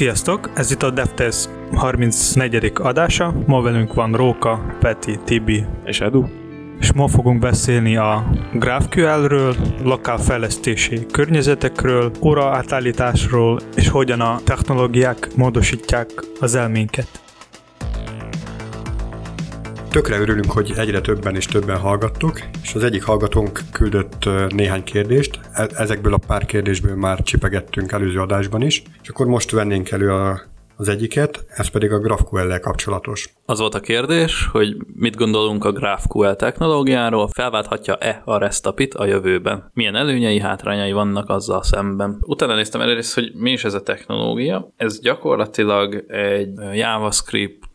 Sziasztok! Ez itt a DevTest 34. adása. Ma velünk van Róka, Peti, Tibi és Edu. És ma fogunk beszélni a GraphQL-ről, fejlesztési környezetekről, óra átállításról, és hogyan a technológiák módosítják az elménket. Tökre örülünk, hogy egyre többen és többen hallgattuk, és az egyik hallgatónk küldött néhány kérdést, e- ezekből a pár kérdésből már csipegettünk előző adásban is, és akkor most vennénk elő a az egyiket, ez pedig a GraphQL-lel kapcsolatos. Az volt a kérdés, hogy mit gondolunk a GraphQL technológiáról, felválthatja-e a REST a jövőben? Milyen előnyei, hátrányai vannak azzal szemben? Utána néztem először, hogy mi is ez a technológia. Ez gyakorlatilag egy JavaScript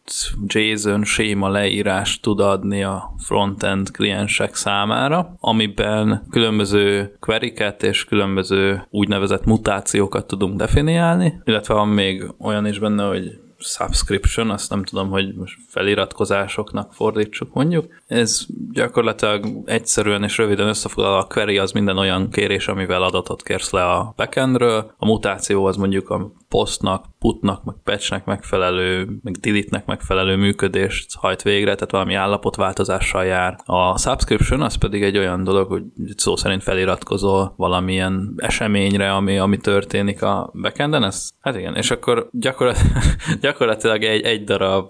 JSON séma leírást tud adni a frontend kliensek számára, amiben különböző queryket és különböző úgynevezett mutációkat tudunk definiálni, illetve van még olyan is benne, hogy subscription, azt nem tudom, hogy most feliratkozásoknak fordítsuk mondjuk. Ez gyakorlatilag egyszerűen és röviden összefoglalva a query az minden olyan kérés, amivel adatot kérsz le a backendről, a mutáció az mondjuk a postnak, putnak, meg patchnek megfelelő, meg delete-nek megfelelő működést hajt végre, tehát valami állapotváltozással jár. A subscription az pedig egy olyan dolog, hogy szó szerint feliratkozol valamilyen eseményre, ami, ami történik a backenden, ez, hát igen, és akkor gyakorlat, gyakorlatilag egy, egy darab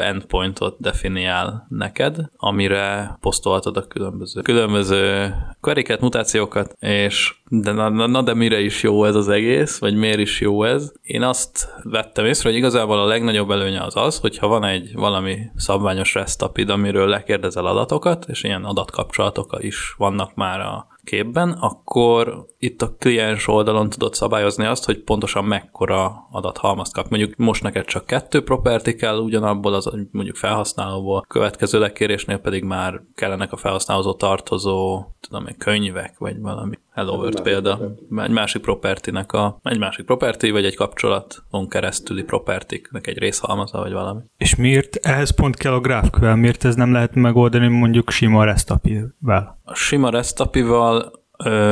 endpointot definiál neked, amire posztolhatod a különböző, különböző queryket, mutációkat, és de na, na, na, de mire is jó ez az egész, vagy miért is jó ez? Én azt vettem észre, hogy igazából a legnagyobb előnye az az, hogyha van egy valami szabványos REST API, amiről lekérdezel adatokat, és ilyen adatkapcsolatok is vannak már a képben, akkor itt a kliens oldalon tudod szabályozni azt, hogy pontosan mekkora adathalmazt kap. Mondjuk most neked csak kettő property kell ugyanabból, az mondjuk felhasználóból, következő lekérésnél pedig már kellenek a felhasználózó tartozó, tudom én, könyvek, vagy valami Hello World példa. Egy másik propertinek a, egy másik property, vagy egy kapcsolaton keresztüli propertiknek egy részhalmaza, vagy valami. És miért ehhez pont kell a GraphQL? Miért ez nem lehet megoldani mondjuk sima REST API-vel? A sima REST API-val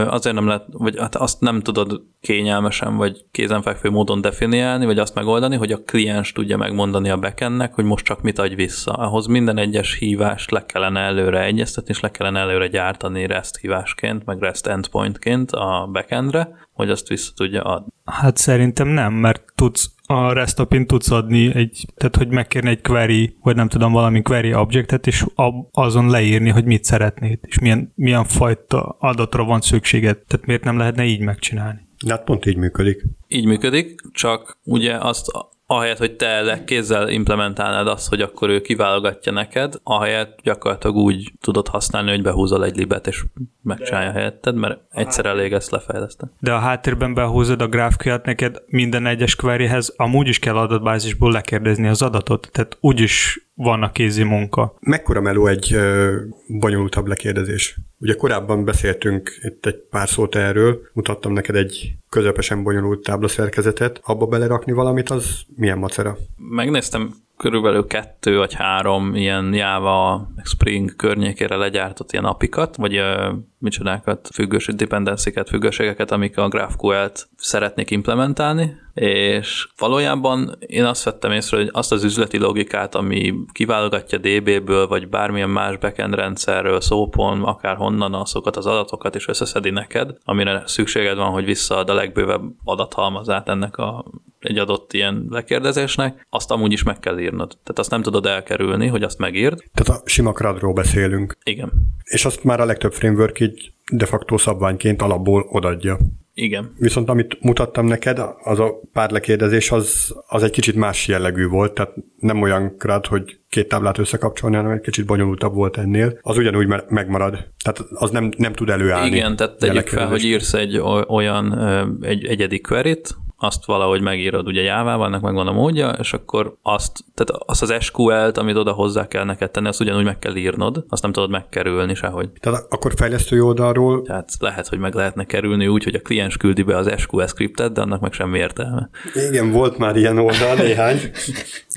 azért nem lehet, vagy hát azt nem tudod kényelmesen vagy kézenfekvő módon definiálni, vagy azt megoldani, hogy a kliens tudja megmondani a backendnek, hogy most csak mit adj vissza. Ahhoz minden egyes hívást le kellene előre egyeztetni, és le kellene előre gyártani REST hívásként, meg REST endpointként a backendre, hogy azt vissza tudja adni. Hát szerintem nem, mert tudsz a REST tudsz adni egy, tehát hogy megkérni egy query, vagy nem tudom, valami query objectet, és azon leírni, hogy mit szeretnéd, és milyen, milyen fajta adatra van szükséged. Tehát miért nem lehetne így megcsinálni? Hát pont így működik. Így működik, csak ugye azt ahelyett, hogy te kézzel implementálnád azt, hogy akkor ő kiválogatja neked, ahelyett gyakorlatilag úgy tudod használni, hogy behúzol egy libet, és megcsinálja De. helyetted, mert egyszer elég ezt lefejleszteni. De a háttérben behúzod a graphql neked minden egyes queryhez amúgy is kell adatbázisból lekérdezni az adatot, tehát úgyis van a kézi munka. Mekkora meló egy ö, bonyolultabb lekérdezés? Ugye korábban beszéltünk itt egy pár szót erről, mutattam neked egy közepesen bonyolult táblaszerkezetet, abba belerakni valamit, az milyen macera? Megnéztem körülbelül kettő vagy három ilyen Java, Spring környékére legyártott ilyen apikat, vagy uh, micsodákat, függőség, dependenciket, függőségeket, amik a GraphQL-t szeretnék implementálni, és valójában én azt vettem észre, hogy azt az üzleti logikát, ami kiválogatja DB-ből, vagy bármilyen más backend rendszerről, szópon, akár honnan azokat az adatokat, és összeszedi neked, amire szükséged van, hogy visszaad a legbővebb adathalmazát ennek a egy adott ilyen lekérdezésnek, azt amúgy is meg kell írnod. Tehát azt nem tudod elkerülni, hogy azt megírd. Tehát a sima CRUD-ról beszélünk. Igen. És azt már a legtöbb framework így de facto szabványként alapból odadja. Igen. Viszont amit mutattam neked, az a pár lekérdezés, az, az egy kicsit más jellegű volt, tehát nem olyan krád, hogy két táblát összekapcsolni, hanem egy kicsit bonyolultabb volt ennél. Az ugyanúgy megmarad. Tehát az nem, nem tud előállni. Igen, tehát tegyük fel, hogy írsz egy olyan egy egyedi query azt valahogy megírod ugye Jávával, ennek megvan a módja, és akkor azt, tehát azt az SQL-t, amit oda hozzá kell neked tenni, azt ugyanúgy meg kell írnod, azt nem tudod megkerülni sehogy. Tehát akkor fejlesztői oldalról... Tehát lehet, hogy meg lehetne kerülni úgy, hogy a kliens küldi be az SQL scriptet, de annak meg semmi értelme. Igen, volt már ilyen oldal néhány,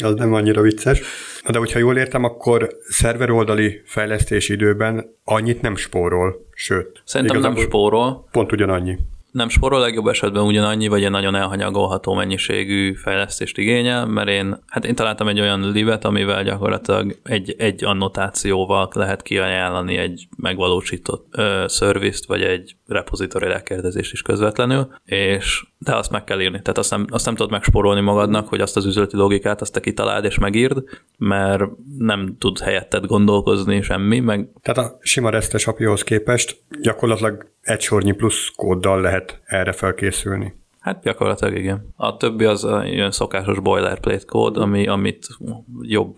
az nem annyira vicces. De hogyha jól értem, akkor szerver oldali fejlesztési időben annyit nem spórol, sőt. Szerintem nem spórol. Pont ugyanannyi. Nem spórol, legjobb esetben ugyanannyi, vagy egy nagyon elhanyagolható mennyiségű fejlesztést igényel, mert én, hát én találtam egy olyan livet, amivel gyakorlatilag egy, egy annotációval lehet kiajánlani egy megvalósított ö, szervizt, vagy egy repozitori lekérdezést is közvetlenül, és de azt meg kell írni. Tehát azt nem, azt nem tudod megspórolni magadnak, hogy azt az üzleti logikát azt te kitaláld és megírd, mert nem tud helyetted gondolkozni semmi. Meg... Tehát a sima resztes apihoz képest gyakorlatilag egy sornyi plusz kóddal lehet erre felkészülni. Hát gyakorlatilag igen. A többi az a ilyen szokásos boilerplate kód, ami, amit jobb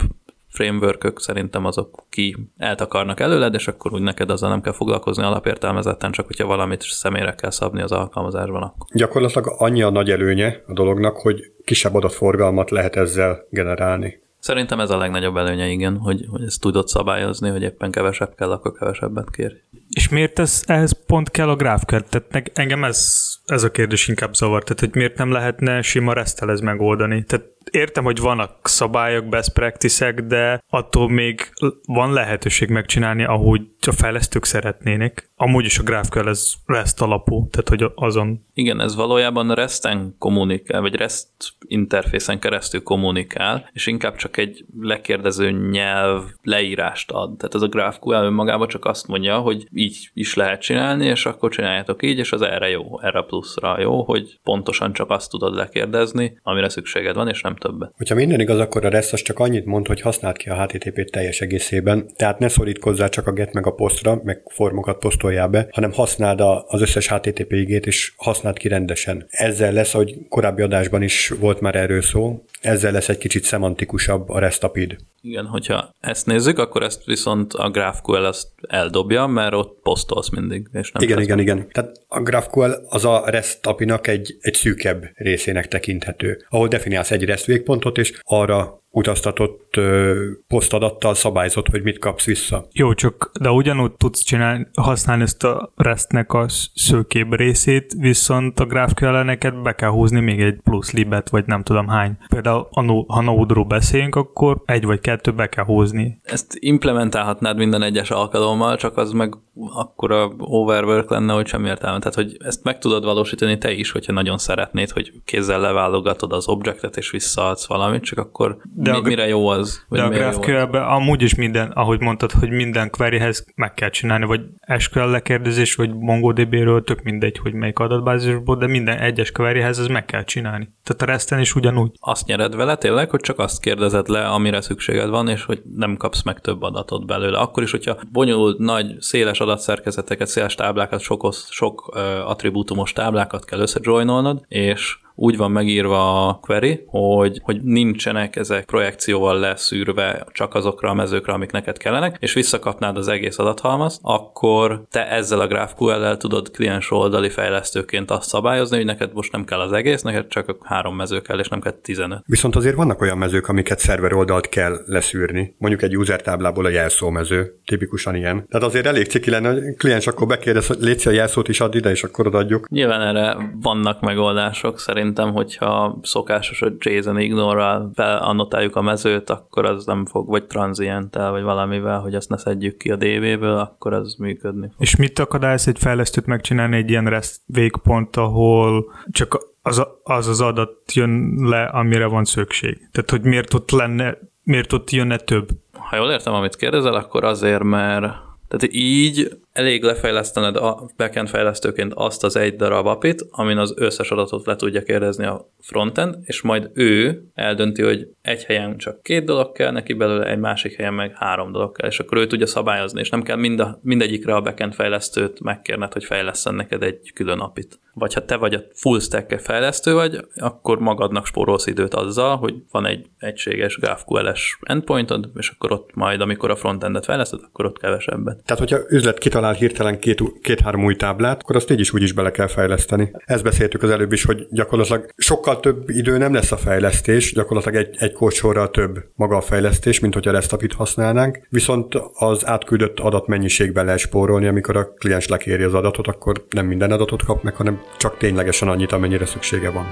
framework szerintem azok ki eltakarnak előled, és akkor úgy neked azzal nem kell foglalkozni alapértelmezetten, csak hogyha valamit személyre kell szabni az alkalmazásban. Akkor. Gyakorlatilag annyi a nagy előnye a dolognak, hogy kisebb adatforgalmat lehet ezzel generálni. Szerintem ez a legnagyobb előnye, igen, hogy, hogy ezt tudod szabályozni, hogy éppen kevesebb kell, akkor kevesebbet kér. És miért ez, ehhez pont kell a GraphQL? Tehát engem ez, ez a kérdés inkább zavar, tehát hogy miért nem lehetne sima resztel ez megoldani? Tehát értem, hogy vannak szabályok, best practices de attól még van lehetőség megcsinálni, ahogy a fejlesztők szeretnének. Amúgy is a GraphQL ez REST alapú, tehát hogy azon... Igen, ez valójában REST-en kommunikál, vagy REST interfészen keresztül kommunikál, és inkább csak egy lekérdező nyelv leírást ad. Tehát ez a GraphQL önmagában csak azt mondja, hogy így is lehet csinálni, és akkor csináljátok így, és az erre jó, erre pluszra jó, hogy pontosan csak azt tudod lekérdezni, amire szükséged van, és nem többet. Hogyha minden igaz, akkor a REST az csak annyit mond, hogy használd ki a HTTP-t teljes egészében, tehát ne szorítkozzál csak a get meg a posztra, meg formokat posztoljál be, hanem használd az összes HTTP igét, és használd ki rendesen. Ezzel lesz, hogy korábbi adásban is volt már erről szó, ezzel lesz egy kicsit szemantikusabb a REST-APID. Igen, hogyha ezt nézzük, akkor ezt viszont a GraphQL ezt eldobja, mert ott posztolsz mindig. És nem igen, igen, igen. Tehát a GraphQL az a REST API-nak egy, egy szűkebb részének tekinthető, ahol definiálsz egy REST végpontot, és arra utaztatott ö, posztadattal szabályzott, hogy mit kapsz vissza. Jó, csak de ugyanúgy tudsz csinálni, használni ezt a restnek a szőkébb részét, viszont a GraphQL neked be kell húzni még egy plusz libet, vagy nem tudom hány. Például ha Node-ról beszélünk, akkor egy vagy kettő be kell húzni. Ezt implementálhatnád minden egyes alkalommal, csak az meg akkor a overwork lenne, hogy semmi értelme. Tehát, hogy ezt meg tudod valósítani te is, hogyha nagyon szeretnéd, hogy kézzel leválogatod az objektet és visszaadsz valamit, csak akkor de mi, a, mire jó az? de a GraphQL-ben amúgy is minden, ahogy mondtad, hogy minden queryhez meg kell csinálni, vagy SQL lekérdezés, vagy MongoDB-ről, tök mindegy, hogy melyik adatbázisból, de minden egyes queryhez ez meg kell csinálni. Tehát a resten is ugyanúgy. Azt nyered vele tényleg, hogy csak azt kérdezed le, amire szükséged van, és hogy nem kapsz meg több adatot belőle. Akkor is, hogyha bonyolult, nagy, széles adatszerkezeteket, széles táblákat, sok, sok uh, attribútumos táblákat kell összejoinolnod, és úgy van megírva a query, hogy, hogy nincsenek ezek projekcióval leszűrve csak azokra a mezőkre, amik neked kellenek, és visszakapnád az egész adathalmaz, akkor te ezzel a GraphQL-el tudod kliens oldali fejlesztőként azt szabályozni, hogy neked most nem kell az egész, neked csak három mező kell, és nem kell 15. Viszont azért vannak olyan mezők, amiket szerver oldalt kell leszűrni. Mondjuk egy user táblából a jelszó mező, tipikusan ilyen. Tehát azért elég ciki lenne, hogy kliens akkor bekérdez, hogy légy a jelszót is add ide, és akkor odaadjuk. Nyilván erre vannak megoldások, szerint szerintem, hogyha szokásos, hogy JSON ignore felannotáljuk a mezőt, akkor az nem fog, vagy transienttel, vagy valamivel, hogy azt ne szedjük ki a DB-ből, akkor az működni fog. És mit akadályoz egy fejlesztőt megcsinálni egy ilyen REST végpont, ahol csak az, az az adat jön le, amire van szükség? Tehát, hogy miért ott lenne, miért ott jönne több? Ha jól értem, amit kérdezel, akkor azért, mert tehát így elég lefejlesztened a backend fejlesztőként azt az egy darab apit, amin az összes adatot le tudja kérdezni a frontend, és majd ő eldönti, hogy egy helyen csak két dolog kell neki belőle, egy másik helyen meg három dolog kell, és akkor ő tudja szabályozni, és nem kell mind a, mindegyikre a backend fejlesztőt megkérned, hogy fejleszten neked egy külön apit. Vagy ha te vagy a full stack fejlesztő vagy, akkor magadnak spórolsz időt azzal, hogy van egy egységes GraphQL-es endpointod, és akkor ott majd, amikor a frontendet fejleszted, akkor ott kevesebbet. Tehát, hogyha üzlet kitalál hirtelen két, két-három új táblát, akkor azt így is úgy is bele kell fejleszteni. Ezt beszéltük az előbb is, hogy gyakorlatilag sokkal több idő nem lesz a fejlesztés, gyakorlatilag egy, egy kódsorral több maga a fejlesztés, mint hogyha apit használnánk, viszont az átküldött adatmennyiségben lehet spórolni, amikor a kliens lekéri az adatot, akkor nem minden adatot kap meg, hanem csak ténylegesen annyit, amennyire szüksége van.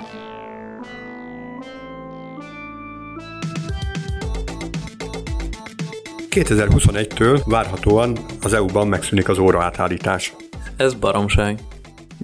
2021-től várhatóan az EU-ban megszűnik az óraátállítás. Ez baromság.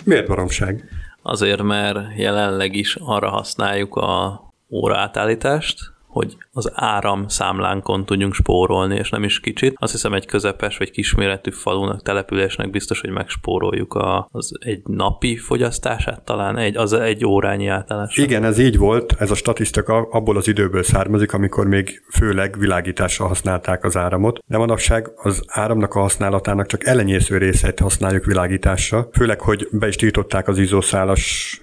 Miért baromság? Azért, mert jelenleg is arra használjuk a óraátállítást, hogy az áram számlánkon tudjunk spórolni, és nem is kicsit. Azt hiszem egy közepes vagy kisméretű falunak, településnek biztos, hogy megspóroljuk a, az egy napi fogyasztását talán, egy, az egy órányi átállás. Igen, ez így volt, ez a statisztika abból az időből származik, amikor még főleg világításra használták az áramot, de manapság az áramnak a használatának csak elenyésző részét használjuk világításra, főleg, hogy be is tiltották az izószálas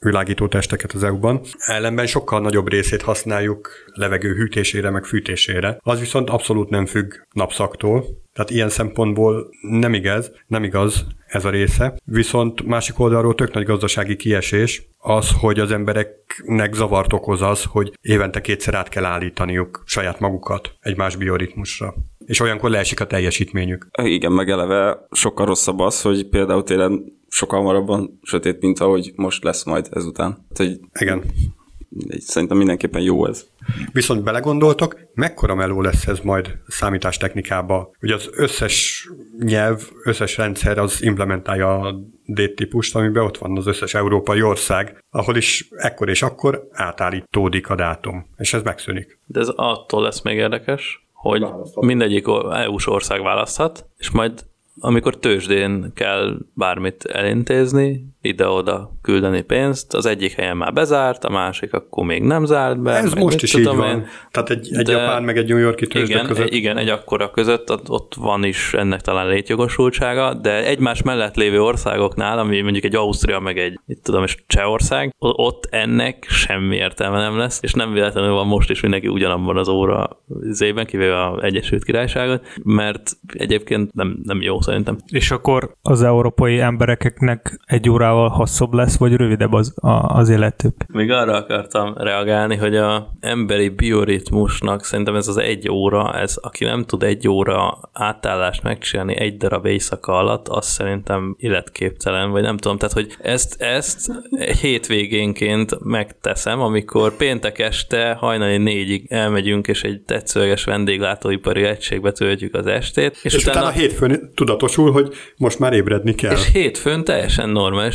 világítótesteket az EU-ban. Ellenben sokkal nagyobb részét használjuk levegő hűtésére, meg fűtésére. Az viszont abszolút nem függ napszaktól, tehát ilyen szempontból nem igaz, nem igaz ez a része. Viszont másik oldalról tök nagy gazdasági kiesés az, hogy az embereknek zavart okoz az, hogy évente kétszer át kell állítaniuk saját magukat egy más bioritmusra. És olyankor leesik a teljesítményük. Igen, meg eleve sokkal rosszabb az, hogy például télen sokkal marabban sötét, mint ahogy most lesz majd ezután. Tehát, hogy Igen. Szerintem mindenképpen jó ez. Viszont belegondoltok, mekkora meló lesz ez majd számítástechnikába? Ugye az összes nyelv, összes rendszer az implementálja a D-típust, amiben ott van az összes európai ország, ahol is ekkor és akkor átállítódik a dátum, és ez megszűnik. De ez attól lesz még érdekes, hogy mindegyik EU-s ország választhat, és majd amikor tőzsdén kell bármit elintézni, ide-oda küldeni pénzt, az egyik helyen már bezárt, a másik akkor még nem zárt be. Ez most is így van. Én. Tehát egy, egy Japán meg egy New Yorki tőzsde igen, között. Igen, egy akkora között ott van is ennek talán létjogosultsága, de egymás mellett lévő országoknál, ami mondjuk egy Ausztria meg egy, itt tudom, és Csehország, ott ennek semmi értelme nem lesz, és nem véletlenül van most is mindenki ugyanabban az óra zében, kivéve az Egyesült Királyságot, mert egyébként nem, nem jó szerintem. És akkor az európai embereknek egy órával hosszabb lesz, vagy rövidebb az, a, az életük? Még arra akartam reagálni, hogy a emberi bioritmusnak szerintem ez az egy óra, ez aki nem tud egy óra átállást megcsinálni egy darab éjszaka alatt, az szerintem életképtelen, vagy nem tudom, tehát hogy ezt, ezt hétvégénként megteszem, amikor péntek este hajnali négyig elmegyünk, és egy tetszőleges vendéglátóipari egységbe töltjük az estét. És, és utána, utána hétfőn tudatosul, hogy most már ébredni kell. És hétfőn teljesen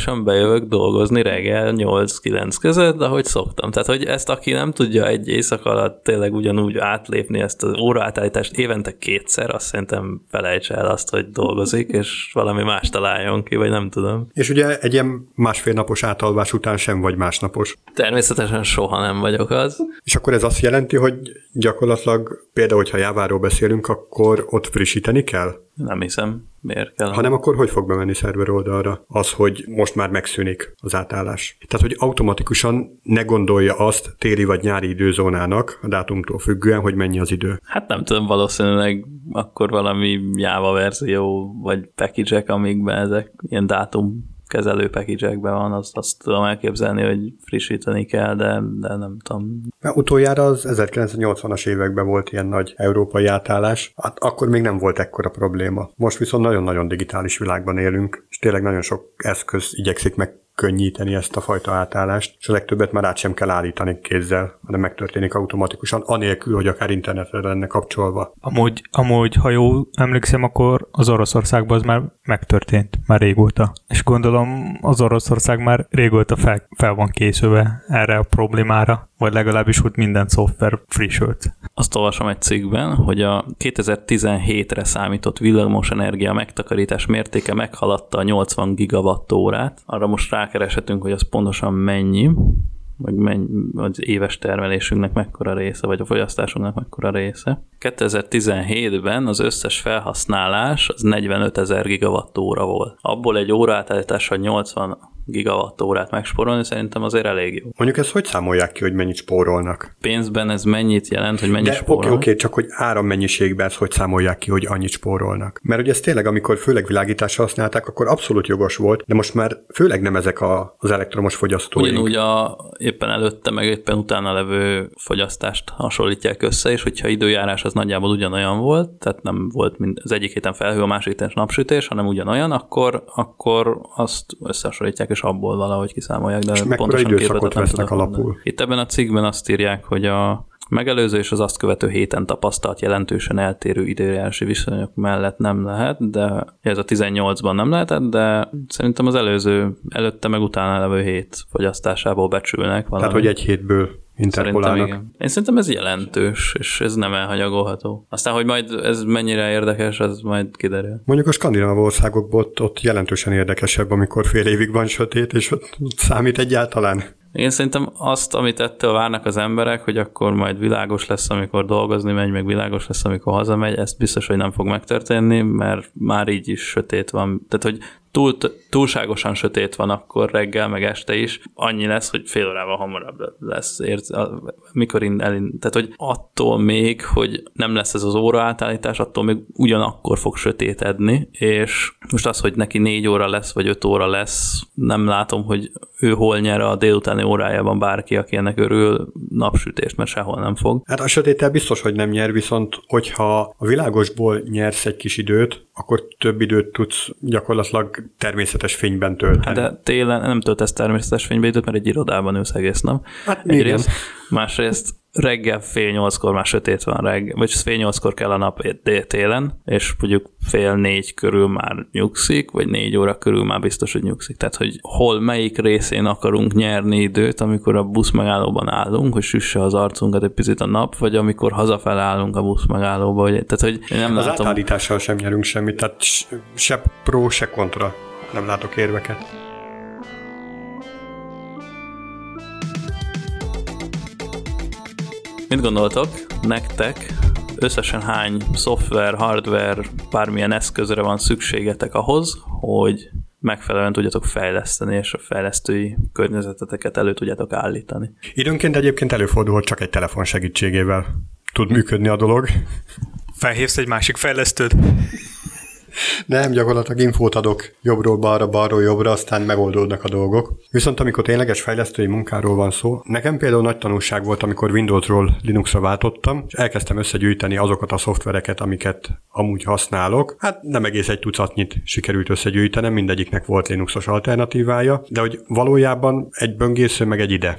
normálisan bejövök dolgozni reggel 8-9 között, ahogy szoktam. Tehát, hogy ezt aki nem tudja egy éjszaka alatt tényleg ugyanúgy átlépni ezt az óraátállítást évente kétszer, azt szerintem felejts el azt, hogy dolgozik, és valami más találjon ki, vagy nem tudom. És ugye egy ilyen másfél napos átalvás után sem vagy másnapos. Természetesen soha nem vagyok az. És akkor ez azt jelenti, hogy gyakorlatilag például, hogyha Jáváról beszélünk, akkor ott frissíteni kell? Nem hiszem. Miért kell? Hanem akkor hogy fog bemenni szerver oldalra az, hogy most már megszűnik az átállás? Tehát, hogy automatikusan ne gondolja azt téli vagy nyári időzónának a dátumtól függően, hogy mennyi az idő. Hát nem tudom, valószínűleg akkor valami Java verzió, vagy package amikben ezek ilyen dátum kezelő package van, azt, azt tudom elképzelni, hogy frissíteni kell, de, de nem tudom. Mert utoljára az 1980-as években volt ilyen nagy európai átállás, hát akkor még nem volt ekkora probléma. Most viszont nagyon-nagyon digitális világban élünk, és tényleg nagyon sok eszköz igyekszik meg könnyíteni ezt a fajta átállást, és a legtöbbet már át sem kell állítani kézzel, hanem megtörténik automatikusan, anélkül, hogy akár internetre lenne kapcsolva. Amúgy, amúgy ha jól emlékszem, akkor az Oroszországban az már megtörtént, már régóta. És gondolom az Oroszország már régóta fel, fel van készülve erre a problémára, vagy legalábbis úgy minden szoftver frissült. Azt olvasom egy cikkben, hogy a 2017-re számított villamosenergia megtakarítás mértéke meghaladta a 80 gigawattórát. Arra most rákereshetünk, hogy az pontosan mennyi, vagy mennyi, az éves termelésünknek mekkora része, vagy a fogyasztásunknak mekkora része. 2017-ben az összes felhasználás az 45 ezer gigawattóra volt. Abból egy óraátállítással 80 gigawattórát megspórolni, szerintem azért elég jó. Mondjuk ezt hogy számolják ki, hogy mennyit spórolnak? Pénzben ez mennyit jelent, hogy mennyit spórolnak? Oké, oké, csak hogy árammennyiségben ezt hogy számolják ki, hogy annyit spórolnak. Mert ugye ez tényleg, amikor főleg világításra használták, akkor abszolút jogos volt, de most már főleg nem ezek a, az elektromos fogyasztóink. Ugyanúgy a éppen előtte, meg éppen utána levő fogyasztást hasonlítják össze, és hogyha időjárás az nagyjából ugyanolyan volt, tehát nem volt mind, az egyik héten felhő, a másik héten napsütés, hanem ugyanolyan, akkor, akkor azt összehasonlítják és abból valahogy kiszámolják, de és pontosan időszakot vesznek alapul? Itt ebben a cikkben azt írják, hogy a megelőző és az azt követő héten tapasztalt jelentősen eltérő időjárási viszonyok mellett nem lehet, de ez a 18-ban nem lehetett, de szerintem az előző, előtte meg utána levő hét fogyasztásából becsülnek valami. Tehát, hogy egy hétből interpolálnak. igen. Én szerintem ez jelentős, és ez nem elhanyagolható. Aztán, hogy majd ez mennyire érdekes, az majd kiderül. Mondjuk a skandináv országokból ott, ott jelentősen érdekesebb, amikor fél évig van sötét, és ott számít egyáltalán. Én szerintem azt, amit ettől várnak az emberek, hogy akkor majd világos lesz, amikor dolgozni megy, meg világos lesz, amikor hazamegy, ezt biztos, hogy nem fog megtörténni, mert már így is sötét van. Tehát, hogy túl, túlságosan sötét van akkor reggel, meg este is, annyi lesz, hogy fél órával hamarabb lesz, ért, mikor elin, tehát hogy attól még, hogy nem lesz ez az óra átállítás, attól még ugyanakkor fog sötétedni, és most az, hogy neki négy óra lesz, vagy öt óra lesz, nem látom, hogy ő hol nyer a délutáni órájában bárki, aki ennek örül napsütést, mert sehol nem fog. Hát a sötéttel biztos, hogy nem nyer, viszont hogyha a világosból nyersz egy kis időt, akkor több időt tudsz gyakorlatilag természetes fényben tölteni. De télen nem töltesz természetes fényben időt, mert egy irodában ülsz egész nap. Hát Egyrészt, másrészt reggel fél nyolckor már sötét van reggel, vagy fél nyolckor kell a nap télen, és mondjuk fél négy körül már nyugszik, vagy négy óra körül már biztos, hogy nyugszik. Tehát, hogy hol, melyik részén akarunk nyerni időt, amikor a busz megállóban állunk, hogy süsse az arcunkat egy picit a nap, vagy amikor hazafel állunk a busz megállóba. Vagy, tehát, hogy én nem az látom... átállítással sem nyerünk semmit, tehát se pro, se kontra. Nem látok érveket. Mit gondoltok? Nektek összesen hány szoftver, hardware, bármilyen eszközre van szükségetek ahhoz, hogy megfelelően tudjatok fejleszteni, és a fejlesztői környezeteteket elő tudjátok állítani. Időnként egyébként előfordul, hogy csak egy telefon segítségével tud működni a dolog. Felhívsz egy másik fejlesztőt? Nem, gyakorlatilag infót adok jobbról balra, balról jobbra, aztán megoldódnak a dolgok. Viszont amikor tényleges fejlesztői munkáról van szó, nekem például nagy tanulság volt, amikor Windowsról Linuxra váltottam, és elkezdtem összegyűjteni azokat a szoftvereket, amiket amúgy használok. Hát nem egész egy tucatnyit sikerült összegyűjtenem, mindegyiknek volt Linuxos alternatívája, de hogy valójában egy böngésző meg egy ide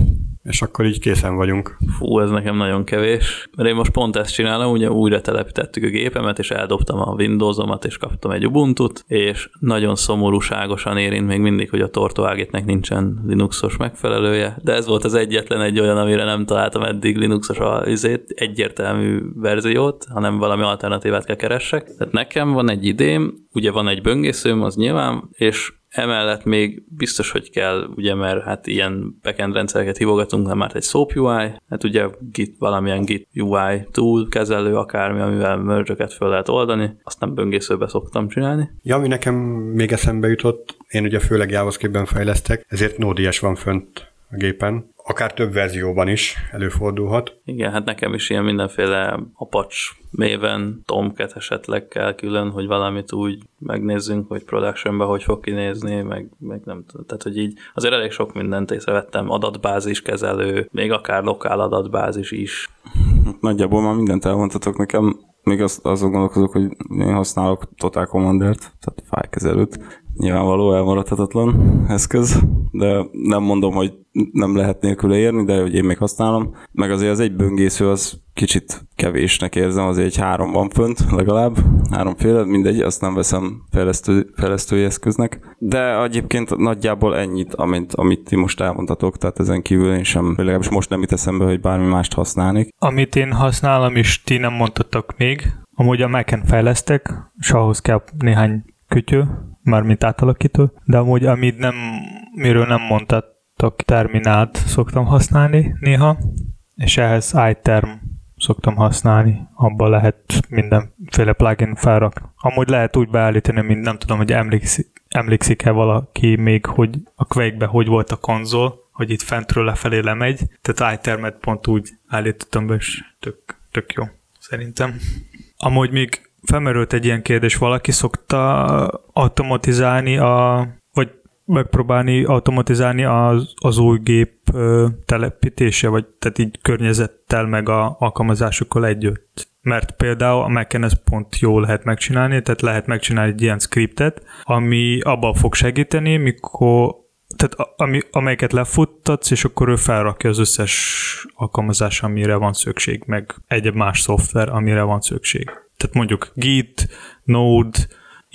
és akkor így készen vagyunk. Fú, ez nekem nagyon kevés. Mert én most pont ezt csinálom, ugye újra telepítettük a gépemet, és eldobtam a Windowsomat, és kaptam egy Ubuntu-t, és nagyon szomorúságosan érint még mindig, hogy a Tortoágétnek nincsen Linuxos megfelelője, de ez volt az egyetlen egy olyan, amire nem találtam eddig Linuxos izét, egyértelmű verziót, hanem valami alternatívát kell keressek. Tehát nekem van egy idém, ugye van egy böngészőm, az nyilván, és Emellett még biztos, hogy kell, ugye, mert hát ilyen backend rendszereket hívogatunk, nem már egy SOAP UI, hát ugye Git, valamilyen Git UI tool kezelő, akármi, amivel merge fel lehet oldani, azt nem böngészőbe szoktam csinálni. Ja, ami nekem még eszembe jutott, én ugye főleg JavaScript-ben fejlesztek, ezért Node.js van fönt a gépen, akár több verzióban is előfordulhat. Igen, hát nekem is ilyen mindenféle Apache méven, Tomcat esetleg kell külön, hogy valamit úgy megnézzünk, hogy productionbe hogy fog kinézni, meg, meg nem tudom. Tehát, hogy így azért elég sok mindent észrevettem, adatbázis kezelő, még akár lokál adatbázis is. Nagyjából már mindent elmondhatok nekem. Még azt, azon gondolkozok, hogy én használok Total Commander-t, tehát fájkezelőt. Nyilvánvaló elmaradhatatlan eszköz, de nem mondom, hogy nem lehet nélküle érni, de hogy én még használom. Meg azért az egy böngésző az kicsit kevésnek érzem, azért egy három van fönt legalább, háromféle, mindegy, azt nem veszem fejlesztő, fejlesztői eszköznek. De egyébként nagyjából ennyit, amit, amit ti most elmondhatok, tehát ezen kívül én sem, legalábbis most nem itt eszembe, hogy bármi mást használnék. Amit én használom, és ti nem mondtatok még, amúgy a Mac-en fejlesztek, és ahhoz kell néhány kütyő, mármint átalakító, de amúgy amit nem, miről nem mondtatok, terminált szoktam használni néha, és ehhez iTerm szoktam használni, abban lehet mindenféle plugin felrak. Amúgy lehet úgy beállítani, mint nem tudom, hogy emlékszik, emlékszik-e valaki még, hogy a quake hogy volt a konzol, hogy itt fentről lefelé lemegy, tehát iTermet pont úgy állítottam be, és tök, tök jó, szerintem. Amúgy még felmerült egy ilyen kérdés, valaki szokta automatizálni a, vagy megpróbálni automatizálni az, az új gép telepítése, vagy tehát így környezettel meg a alkalmazásokkal együtt. Mert például a mac ez pont jól lehet megcsinálni, tehát lehet megcsinálni egy ilyen scriptet, ami abban fog segíteni, mikor tehát ami, amelyeket lefuttatsz, és akkor ő felrakja az összes alkalmazás, amire van szükség, meg egyéb más szoftver, amire van szükség. Tehát mondjuk Git, Node,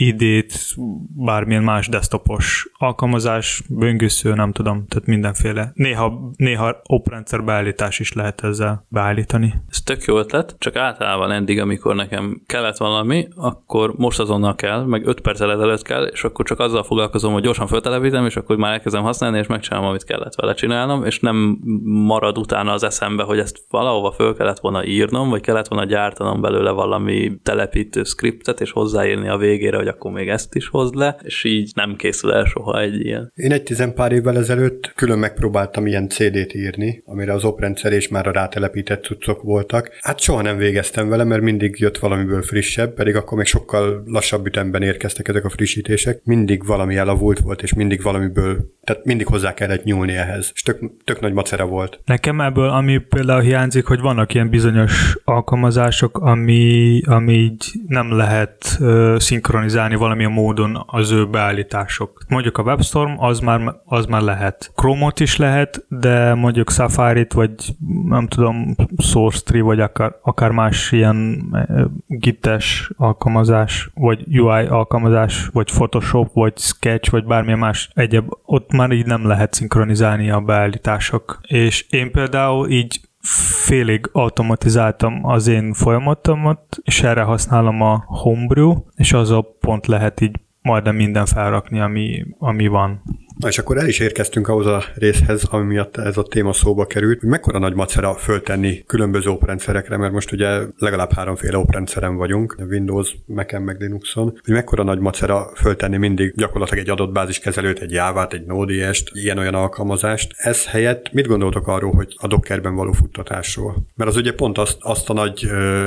idét, bármilyen más desktopos alkalmazás, böngésző, nem tudom, tehát mindenféle. Néha, néha oprendszer beállítás is lehet ezzel beállítani. Ez tök jó ötlet, csak általában eddig, amikor nekem kellett valami, akkor most azonnal kell, meg 5 perccel ezelőtt kell, és akkor csak azzal foglalkozom, hogy gyorsan föltelepítem, és akkor már elkezdem használni, és megcsinálom, amit kellett vele csinálnom, és nem marad utána az eszembe, hogy ezt valahova föl kellett volna írnom, vagy kellett volna gyártanom belőle valami telepítő skriptet, és hozzáírni a végére, hogy akkor még ezt is hozd le, és így nem készül el soha egy ilyen. Én egy tizenpár évvel ezelőtt külön megpróbáltam ilyen CD-t írni, amire az oprendszer és már a rátelepített cuccok voltak. Hát soha nem végeztem vele, mert mindig jött valamiből frissebb, pedig akkor még sokkal lassabb ütemben érkeztek ezek a frissítések. Mindig valami elavult volt, és mindig valamiből, tehát mindig hozzá kellett nyúlni ehhez. És tök, tök nagy macera volt. Nekem ebből, ami például hiányzik, hogy vannak ilyen bizonyos alkalmazások, ami, ami így nem lehet uh, szinkronizálni valamilyen módon az ő beállítások. Mondjuk a WebStorm, az már, az már lehet. Chrome-ot is lehet, de mondjuk Safari-t, vagy nem tudom, SourceTree, vagy akár, akár más ilyen uh, gites alkalmazás, vagy UI alkalmazás, vagy Photoshop, vagy Sketch, vagy bármilyen más egyéb, ott már így nem lehet szinkronizálni a beállítások. És én például így félig automatizáltam az én folyamatomat, és erre használom a Homebrew, és az a pont lehet így majdnem minden felrakni, ami, ami van. És akkor el is érkeztünk ahhoz a részhez, ami miatt ez a téma szóba került, hogy mekkora nagy macera föltenni különböző oprendszerekre, mert most ugye legalább háromféle oprendszeren vagyunk, Windows, Mac-en, meg Linuxon, hogy mekkora nagy macera föltenni mindig gyakorlatilag egy adott báziskezelőt, egy Java-t, egy Node.js-t, ilyen-olyan alkalmazást. Ez helyett mit gondoltok arról, hogy a Dockerben való futtatásról? Mert az ugye pont azt, azt a nagy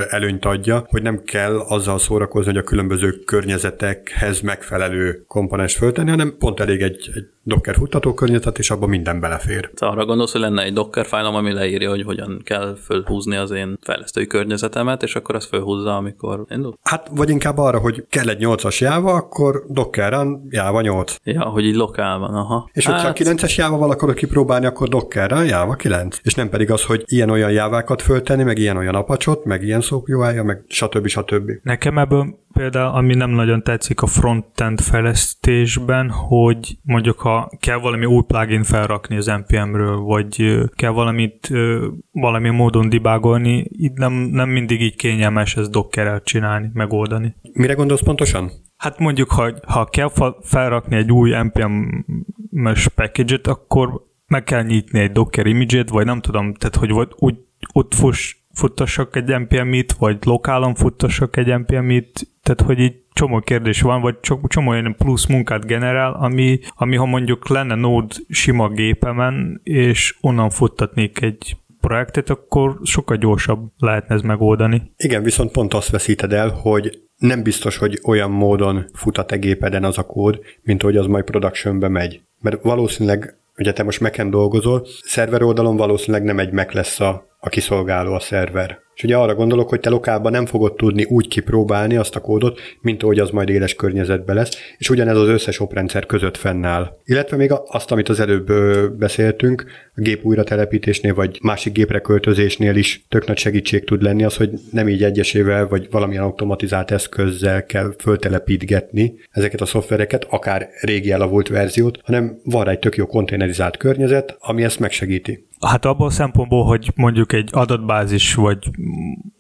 előnyt adja, hogy nem kell azzal szórakozni, hogy a különböző környezetekhez megfelelő komponens föltenni, hanem pont elég egy, egy Docker futtatókörnyezet, és abban minden belefér. Te arra gondolsz, hogy lenne egy Docker fájlom, ami leírja, hogy hogyan kell fölhúzni az én fejlesztői környezetemet, és akkor azt fölhúzza, amikor indul? Hát, vagy inkább arra, hogy kell egy 8-as Java, akkor Docker-en Java 8. Ja, hogy így lokál van, aha. És hogyha Hát, a 9-es Java-val akarod kipróbálni, akkor Docker-en Java 9. És nem pedig az, hogy ilyen-olyan jávákat föltenni, meg ilyen-olyan apacsot, meg ilyen szókjóája, meg stb. stb. Nekem ebből például, ami nem nagyon tetszik a frontend fejlesztésben, hogy mondjuk ha kell valami új plugin felrakni az NPM-ről, vagy kell valamit valami módon debugolni, itt nem, nem mindig így kényelmes ezt Dockerrel csinálni, megoldani. Mire gondolsz pontosan? Hát mondjuk, ha, ha kell felrakni egy új NPM-es package-et, akkor meg kell nyitni egy Docker image vagy nem tudom, tehát hogy vagy úgy, ott fuss, futtassak egy NPM-it, vagy lokálon futtassak egy NPM-it, tehát hogy így csomó kérdés van, vagy csomó, olyan plusz munkát generál, ami, ami ha mondjuk lenne Node sima gépemen, és onnan futtatnék egy projektet, akkor sokkal gyorsabb lehetne ez megoldani. Igen, viszont pont azt veszíted el, hogy nem biztos, hogy olyan módon fut a te gépeden az a kód, mint hogy az majd productionbe megy. Mert valószínűleg, ugye te most Mac-en dolgozol, szerver oldalon valószínűleg nem egy Mac lesz a, a kiszolgáló a szerver. És ugye arra gondolok, hogy te lokálban nem fogod tudni úgy kipróbálni azt a kódot, mint ahogy az majd éles környezetben lesz, és ugyanez az összes oprendszer között fennáll. Illetve még azt, amit az előbb beszéltünk, a gép újratelepítésnél vagy másik gépre költözésnél is tök nagy segítség tud lenni az, hogy nem így egyesével vagy valamilyen automatizált eszközzel kell föltelepítgetni ezeket a szoftvereket, akár régi elavult verziót, hanem van rá egy tök jó konténerizált környezet, ami ezt megsegíti. Hát abból a szempontból, hogy mondjuk egy adatbázis, vagy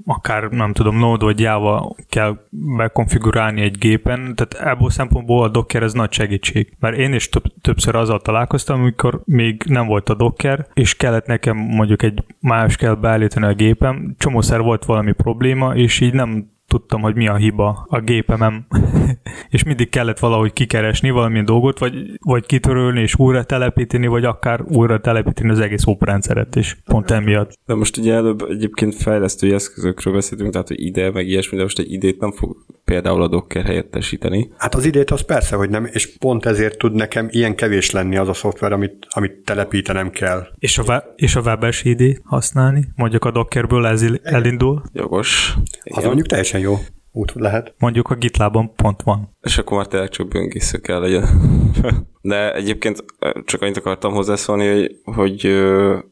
akár nem tudom, Node vagy Java kell bekonfigurálni egy gépen, tehát ebből a szempontból a Docker ez nagy segítség. Mert én is több, többször azzal találkoztam, amikor még nem volt a Docker, és kellett nekem mondjuk egy más kell beállítani a gépem, csomószer volt valami probléma, és így nem tudtam, hogy mi a hiba a gépemem, és mindig kellett valahogy kikeresni valamilyen dolgot, vagy, vagy kitörölni és újra telepíteni, vagy akár újra telepíteni az egész oprendszeret is, pont emiatt. De most ugye előbb egyébként fejlesztői eszközökről beszéltünk, tehát hogy ide, meg ilyesmi, de most egy idét nem fog például a Docker helyettesíteni. Hát az idét az persze, hogy nem, és pont ezért tud nekem ilyen kevés lenni az a szoftver, amit, amit telepítenem kell. És a, we- és a webes ID használni, mondjuk a Dockerből ez elindul, Jogos. Az mondjuk teljesen jó út lehet. mondjuk a GitLabon pont van. És akkor már tényleg csak böngésző kell legyen. De egyébként csak annyit akartam hozzászólni, hogy, hogy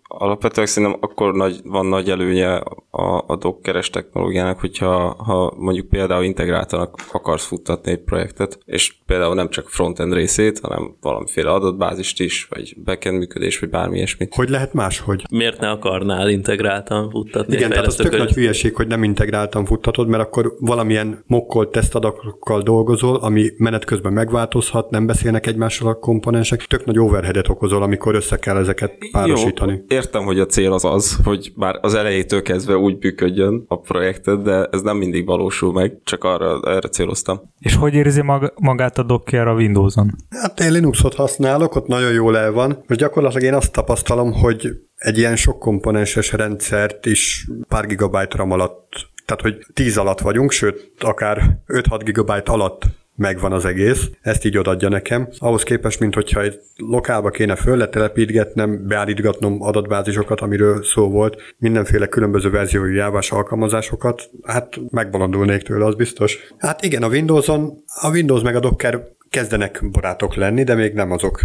alapvetően szerintem akkor nagy, van nagy előnye a, a dockeres technológiának, hogyha ha mondjuk például integráltanak akarsz futtatni egy projektet, és például nem csak frontend részét, hanem valamiféle adatbázist is, vagy backend működés, vagy bármi ilyesmit. Hogy lehet máshogy? Miért ne akarnál integráltan futtatni? Igen, tehát az tök nagy hülyeség, hogy nem integráltan futtatod, mert akkor valamilyen mokkolt tesztadatokkal dolgozol, ami menet közben megváltozhat, nem beszélnek egymással a komponensek, tök nagy overheadet okozol, amikor össze kell ezeket párosítani. Jó, értem, hogy a cél az az, hogy már az elejétől kezdve úgy működjön a projektet, de ez nem mindig valósul meg, csak arra, erre céloztam. És hogy érzi mag- magát a Docker a Windows-on? Hát én Linuxot használok, ott nagyon jól el van. Most gyakorlatilag én azt tapasztalom, hogy egy ilyen sok komponenses rendszert is pár gigabyte RAM alatt tehát, hogy 10 alatt vagyunk, sőt, akár 5-6 gigabyte alatt megvan az egész, ezt így odadja nekem. Ahhoz képest, mint hogyha egy lokálba kéne fölletelepítgetnem, beállítgatnom adatbázisokat, amiről szó volt, mindenféle különböző verziói jávás alkalmazásokat, hát megbalandulnék tőle, az biztos. Hát igen, a Windows-on, a Windows meg a Docker kezdenek barátok lenni, de még nem azok.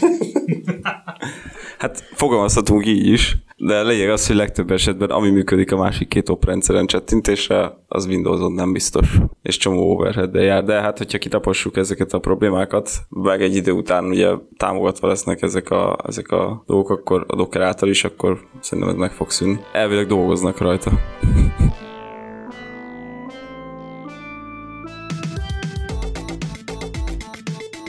Hát fogalmazhatunk így is, de lényeg az, hogy legtöbb esetben ami működik a másik két oprendszeren csettintésre, az Windows-on nem biztos, és csomó overhead jár, de hát hogyha kitapossuk ezeket a problémákat, meg egy idő után ugye támogatva lesznek ezek a, ezek a dolgok, akkor a Docker által is, akkor szerintem ez meg fog szűnni. Elvileg dolgoznak rajta.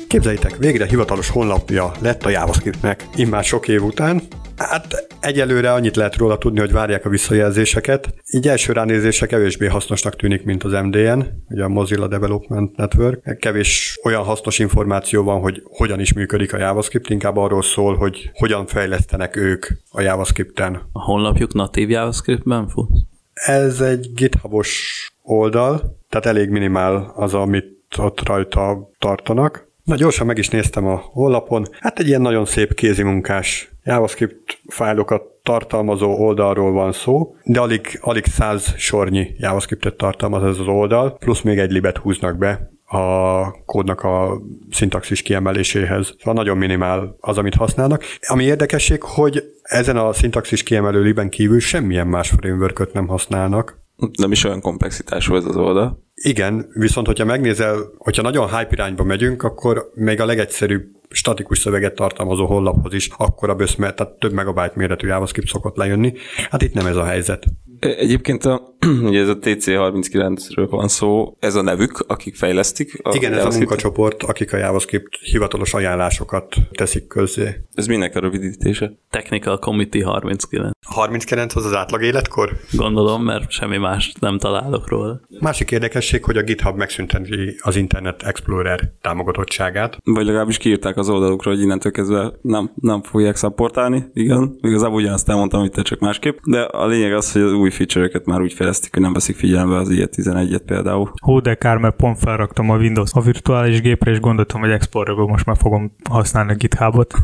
Képzeljétek, végre hivatalos honlapja lett a JavaScriptnek, immár sok év után. Hát egyelőre annyit lehet róla tudni, hogy várják a visszajelzéseket. Így első ránézése kevésbé hasznosnak tűnik, mint az MDN, ugye a Mozilla Development Network. Kevés olyan hasznos információ van, hogy hogyan is működik a JavaScript, inkább arról szól, hogy hogyan fejlesztenek ők a JavaScripten. A honlapjuk natív JavaScriptben fut? Ez egy GitHubos oldal, tehát elég minimál az, amit ott rajta tartanak. Na gyorsan meg is néztem a honlapon. Hát egy ilyen nagyon szép kézimunkás JavaScript fájlokat tartalmazó oldalról van szó, de alig, alig száz sornyi JavaScriptet tartalmaz ez az oldal, plusz még egy libet húznak be a kódnak a szintaxis kiemeléséhez. Szóval nagyon minimál az, amit használnak. Ami érdekesség, hogy ezen a szintaxis kiemelő liben kívül semmilyen más framework nem használnak. Nem is olyan komplexitású ez az oldal. Igen, viszont hogyha megnézel, hogyha nagyon hype irányba megyünk, akkor még a legegyszerűbb statikus szöveget tartalmazó honlaphoz is akkora böszme, tehát több megabyte méretű JavaScript szokott lejönni. Hát itt nem ez a helyzet. Egyébként a, ugye ez a TC39-ről van szó, ez a nevük, akik fejlesztik. A Igen, ez a munkacsoport, akik a JavaScript hivatalos ajánlásokat teszik közzé. Ez minek a rövidítése? Technical Committee 39. 39 az az átlag életkor? Gondolom, mert semmi más nem találok róla. Másik érdekesség, hogy a GitHub megszünteti az Internet Explorer támogatottságát. Vagy legalábbis kiírták az oldalukra, hogy innentől kezdve nem, nem fogják szapportálni. Igen, igazából ugyanazt elmondtam, hogy te csak másképp. De a lényeg az, hogy az új feature-öket már úgy fejlesztik, hogy nem veszik figyelembe az ilyet 11-et például. Hú, de kár, mert pont felraktam a Windows a virtuális gépre, és gondoltam, hogy Explorerból most már fogom használni a GitHubot.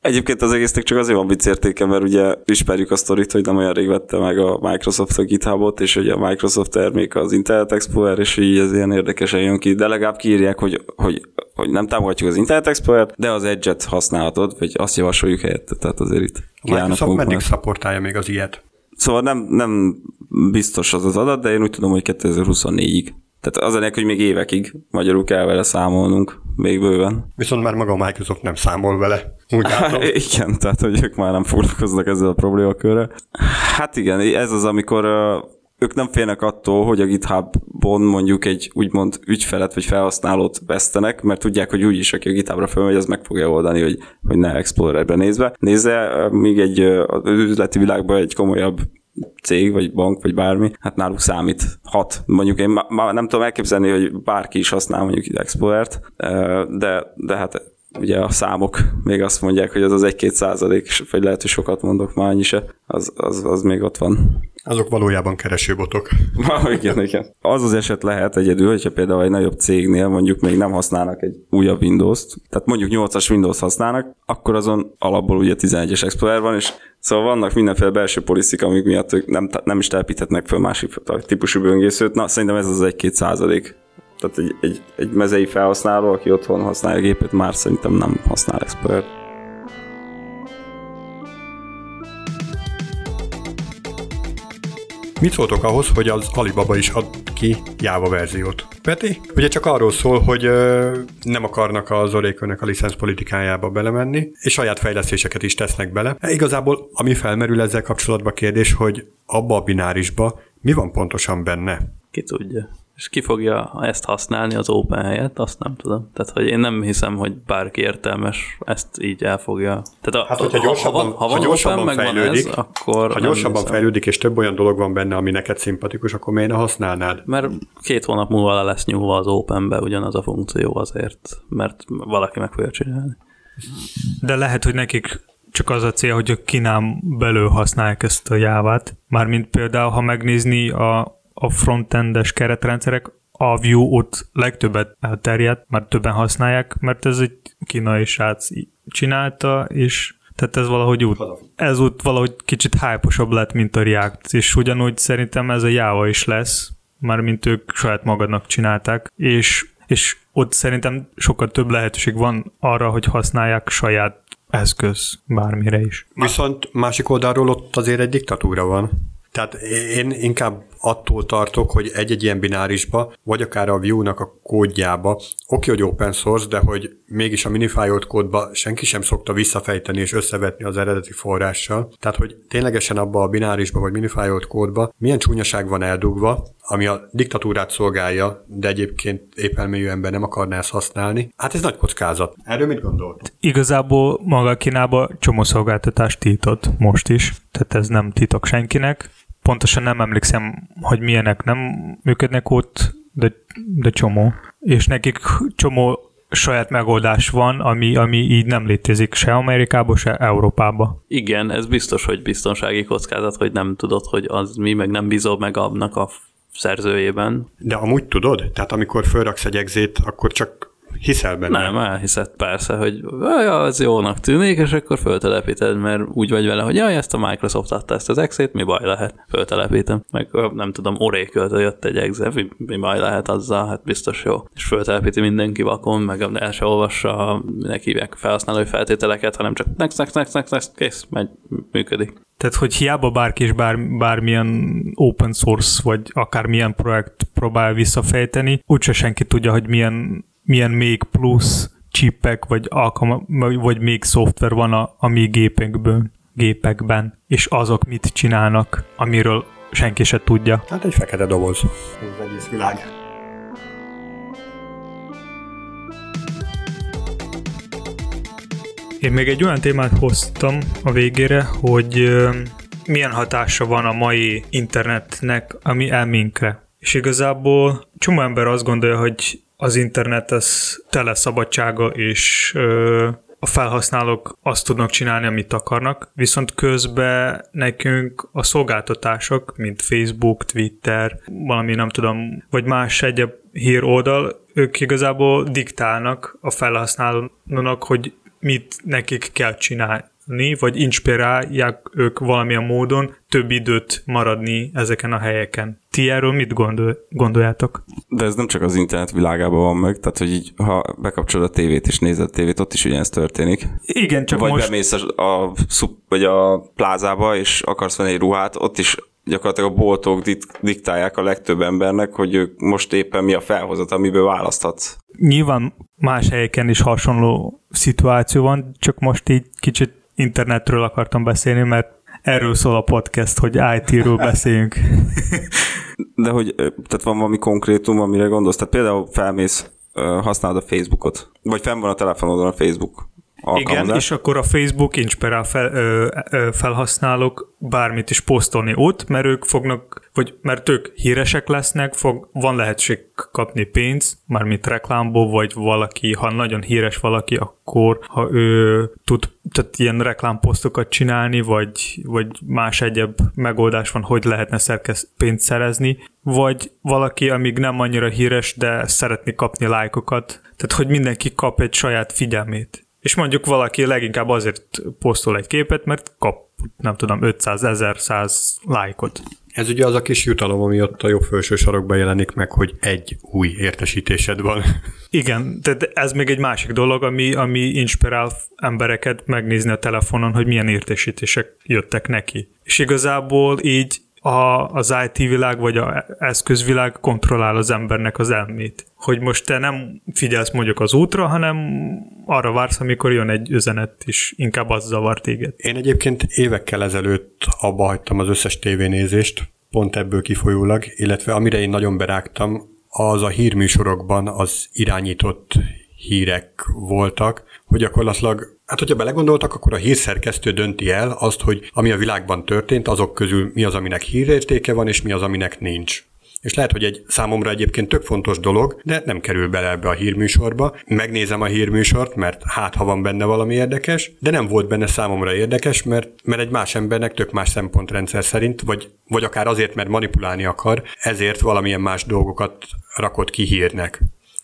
Egyébként az egésznek csak azért van vicc értéke, mert ugye ismerjük a sztorit, hogy nem olyan rég vette meg a Microsoft a GitHubot, és ugye a Microsoft termék az Internet Explorer, és így ez ilyen érdekesen jön ki, de legalább kiírják, hogy, hogy, hogy nem támogatjuk az Internet Explorer-t, de az Edge-et használhatod, vagy azt javasoljuk helyette, tehát azért itt a Microsoft meddig szapportálja még az ilyet? Szóval nem, nem biztos az az adat, de én úgy tudom, hogy 2024-ig. Tehát az ennek, hogy még évekig magyarul kell vele számolnunk, még bőven. Viszont már maga a Microsoft nem számol vele. Úgy látom. igen, tehát hogy ők már nem foglalkoznak ezzel a problémakörrel. Hát igen, ez az, amikor ők nem félnek attól, hogy a GitHubon mondjuk egy úgymond ügyfelet vagy felhasználót vesztenek, mert tudják, hogy úgyis, aki a GitHubra felmegy, az meg fogja oldani, hogy, hogy ne Explorerbe nézve. Nézze, még egy az üzleti világban egy komolyabb cég, vagy bank, vagy bármi, hát náluk számít hat. Mondjuk én már nem tudom elképzelni, hogy bárki is használ mondjuk Explorert, de, de hát ugye a számok még azt mondják, hogy az az 1-2 százalék, vagy lehet, hogy sokat mondok már annyi se, az, az, az még ott van. Azok valójában keresőbotok. igen, igen. Az az eset lehet egyedül, hogyha például egy nagyobb cégnél mondjuk még nem használnak egy újabb Windows-t, tehát mondjuk 8-as Windows használnak, akkor azon alapból ugye 11-es Explorer van, és Szóval vannak mindenféle belső poliszika, amik miatt ők nem, nem is telepíthetnek fel másik típusú böngészőt. Na, szerintem ez az egy-két százalék. Tehát egy, egy, egy mezei felhasználó, aki otthon használja a gépet, már szerintem nem használ Explorer. Mit szóltok ahhoz, hogy az Alibaba is ad ki Java verziót? Peti? Ugye csak arról szól, hogy ö, nem akarnak az Oracle-nek a licensz politikájába belemenni, és saját fejlesztéseket is tesznek bele. E, igazából ami felmerül ezzel kapcsolatban kérdés, hogy abba a binárisba mi van pontosan benne? Ki tudja. És ki fogja ezt használni az Open helyett, azt nem tudom. Tehát, hogy én nem hiszem, hogy bárki értelmes ezt így elfogja. Tehát a, Hát, hogyha gyorsabban, ha, ha, van ha gyorsabban Open, fejlődik, ez, akkor ha gyorsabban hiszem. fejlődik, és több olyan dolog van benne, ami neked szimpatikus, akkor miért ne használnád? Mert két hónap múlva le lesz nyúlva az Openbe ugyanaz a funkció azért, mert valaki meg fogja csinálni. De lehet, hogy nekik csak az a cél, hogy a Kínán belül használják ezt a jávát. Mármint például, ha megnézni a, a frontendes keretrendszerek, a Vue ott legtöbbet elterjedt, már többen használják, mert ez egy kínai srác csinálta, és tehát ez valahogy úgy, ez úgy valahogy kicsit hype lett, mint a React, és ugyanúgy szerintem ez a Java is lesz, mármint ők saját magadnak csinálták, és, és ott szerintem sokkal több lehetőség van arra, hogy használják saját eszköz bármire is. Viszont másik oldalról ott azért egy diktatúra van. Tehát én inkább attól tartok, hogy egy-egy ilyen binárisba, vagy akár a Vue-nak a kódjába, oké, hogy open source, de hogy mégis a minifájolt kódba senki sem szokta visszafejteni és összevetni az eredeti forrással. Tehát, hogy ténylegesen abba a binárisba vagy minifájolt kódba milyen csúnyaság van eldugva, ami a diktatúrát szolgálja, de egyébként épp elmélyű ember nem akarná ezt használni. Hát ez nagy kockázat. Erről mit gondolt? Igazából maga Kínába csomó szolgáltatást tiltott most is, tehát ez nem titok senkinek. Pontosan nem emlékszem, hogy milyenek nem működnek ott, de, de csomó. És nekik csomó saját megoldás van, ami, ami így nem létezik se Amerikába, se Európába. Igen, ez biztos, hogy biztonsági kockázat, hogy nem tudod, hogy az mi, meg nem bízol meg annak a szerzőjében. De amúgy tudod? Tehát amikor fölraksz egy exét, akkor csak hiszel benne. Nem, elhiszed persze, hogy ja, ez jónak tűnik, és akkor föltelepíted, mert úgy vagy vele, hogy jaj, ezt a Microsoft adta ezt az exét, mi baj lehet, föltelepítem. Meg nem tudom, oracle jött egy exe, mi, mi baj lehet azzal, hát biztos jó. És föltelepíti mindenki vakon, meg el se olvassa, minek hívják felhasználói feltételeket, hanem csak next, next, next, next, next, kész, megy, működik. Tehát, hogy hiába bárki is bár, bármilyen open source, vagy akár milyen projekt próbál visszafejteni, úgyse senki tudja, hogy milyen, milyen még plusz csipek, vagy, alkalma, vagy még szoftver van a, a mi gépekből, gépekben, és azok mit csinálnak, amiről senki se tudja. Hát egy fekete doboz. Ez az egész világ. Én még egy olyan témát hoztam a végére, hogy milyen hatása van a mai internetnek a mi elménkre. És igazából csomó ember azt gondolja, hogy az internet az tele szabadsága, és ö, a felhasználók azt tudnak csinálni, amit akarnak, viszont közben nekünk a szolgáltatások, mint Facebook, Twitter, valami nem tudom, vagy más egyéb híroldal, ők igazából diktálnak a felhasználónak, hogy mit nekik kell csinálni, vagy inspirálják ők valamilyen módon több időt maradni ezeken a helyeken. Ti erről mit gondol, gondoljátok? De ez nem csak az internet világában van meg, tehát hogy így, ha bekapcsolod a tévét és nézed a tévét, ott is ugyanezt történik. Igen, csak Vagy most... bemész a, a, vagy a plázába, és akarsz venni egy ruhát, ott is gyakorlatilag a boltok dik- diktálják a legtöbb embernek, hogy ők most éppen mi a felhozat, amiből választhatsz. Nyilván más helyeken is hasonló szituáció van, csak most így kicsit internetről akartam beszélni, mert erről szól a podcast, hogy IT-ről beszéljünk. De hogy, tehát van valami konkrétum, amire gondolsz? Tehát például felmész, használod a Facebookot, vagy fenn van a telefonodon a Facebook. Igen, és akkor a Facebook inspirál fel, ö, ö, felhasználók bármit is posztolni ott, mert ők fognak, vagy mert ők híresek lesznek, fog, van lehetőség kapni pénzt, mármint reklámból, vagy valaki, ha nagyon híres valaki, akkor ha ő tud tehát ilyen reklámposztokat csinálni, vagy, vagy más egyéb megoldás van, hogy lehetne szerkesz, pénzt szerezni, vagy valaki, amíg nem annyira híres, de szeretni kapni lájkokat, tehát hogy mindenki kap egy saját figyelmét. És mondjuk valaki leginkább azért posztol egy képet, mert kap, nem tudom, 500, 1000, 100 lájkot. Ez ugye az a kis jutalom, ami ott a jobb felső sarokban jelenik meg, hogy egy új értesítésed van. Igen, tehát ez még egy másik dolog, ami, ami inspirál embereket megnézni a telefonon, hogy milyen értesítések jöttek neki. És igazából így a, az IT világ vagy a eszközvilág kontrollál az embernek az elmét. Hogy most te nem figyelsz mondjuk az útra, hanem arra vársz, amikor jön egy üzenet, és inkább az zavar téged. Én egyébként évekkel ezelőtt abba hagytam az összes tévénézést, pont ebből kifolyólag, illetve amire én nagyon berágtam, az a hírműsorokban az irányított hírek voltak, hogy gyakorlatilag Hát, hogyha belegondoltak, akkor a hírszerkesztő dönti el azt, hogy ami a világban történt, azok közül mi az, aminek hírértéke van, és mi az, aminek nincs. És lehet, hogy egy számomra egyébként tök fontos dolog, de nem kerül bele ebbe a hírműsorba. Megnézem a hírműsort, mert hát ha van benne valami érdekes, de nem volt benne számomra érdekes, mert, mert egy más embernek tök más szempontrendszer szerint, vagy, vagy akár azért, mert manipulálni akar, ezért valamilyen más dolgokat rakott ki hírnek.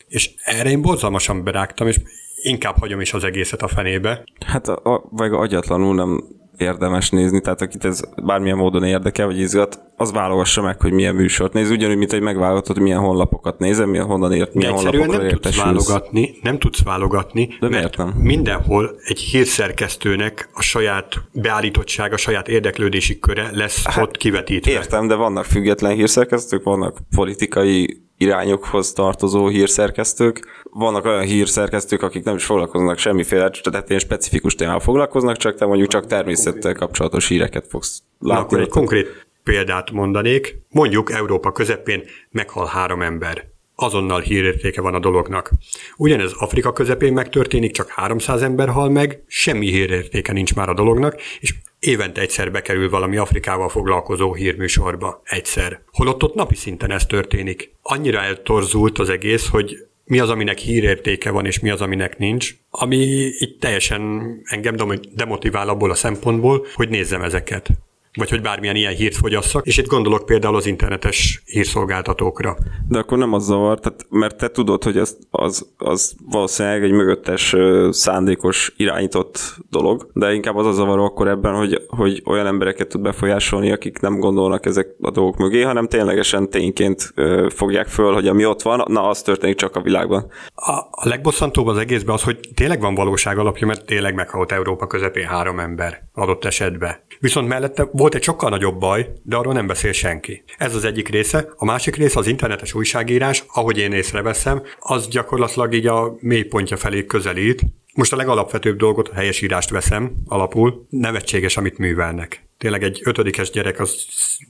És erre én borzalmasan berágtam, és inkább hagyom is az egészet a fenébe. Hát a, a, vagy agyatlanul nem érdemes nézni, tehát akit ez bármilyen módon érdekel, vagy izgat, az válogassa meg, hogy milyen műsort néz, ugyanúgy, mint hogy megválogatod, hogy milyen honlapokat nézem, milyen honnan ért, milyen De honlapokra nem tudsz válogatni, nem tudsz válogatni, De mert nem? mindenhol egy hírszerkesztőnek a saját beállítottsága, a saját érdeklődési köre lesz hát, ott kivetítve. Értem, de vannak független hírszerkesztők, vannak politikai irányokhoz tartozó hírszerkesztők. Vannak olyan hírszerkesztők, akik nem is foglalkoznak semmiféle, tehát ilyen specifikus témával foglalkoznak, csak te mondjuk csak természettel kapcsolatos híreket fogsz látni. Na, akkor egy konkrét példát mondanék. Mondjuk Európa közepén meghal három ember azonnal hírértéke van a dolognak. Ugyanez Afrika közepén megtörténik, csak 300 ember hal meg, semmi hírértéke nincs már a dolognak, és évente egyszer bekerül valami Afrikával foglalkozó hírműsorba. Egyszer. Holott ott napi szinten ez történik. Annyira eltorzult az egész, hogy mi az, aminek hírértéke van, és mi az, aminek nincs, ami itt teljesen engem demotivál abból a szempontból, hogy nézzem ezeket vagy hogy bármilyen ilyen hírt fogyasszak, és itt gondolok például az internetes hírszolgáltatókra. De akkor nem az zavar, tehát, mert te tudod, hogy ez, az, az valószínűleg egy mögöttes szándékos irányított dolog, de inkább az a zavaró akkor ebben, hogy, hogy olyan embereket tud befolyásolni, akik nem gondolnak ezek a dolgok mögé, hanem ténylegesen tényként fogják föl, hogy ami ott van, na az történik csak a világban. A, a legbosszantóbb az egészben az, hogy tényleg van valóság alapja, mert tényleg meghalt Európa közepén három ember adott esetben. Viszont mellette volt egy sokkal nagyobb baj, de arról nem beszél senki. Ez az egyik része. A másik része az internetes újságírás, ahogy én észreveszem, az gyakorlatilag így a mélypontja felé közelít. Most a legalapvetőbb dolgot, a helyesírást veszem alapul. Nevetséges, amit művelnek. Tényleg egy ötödikes gyerek az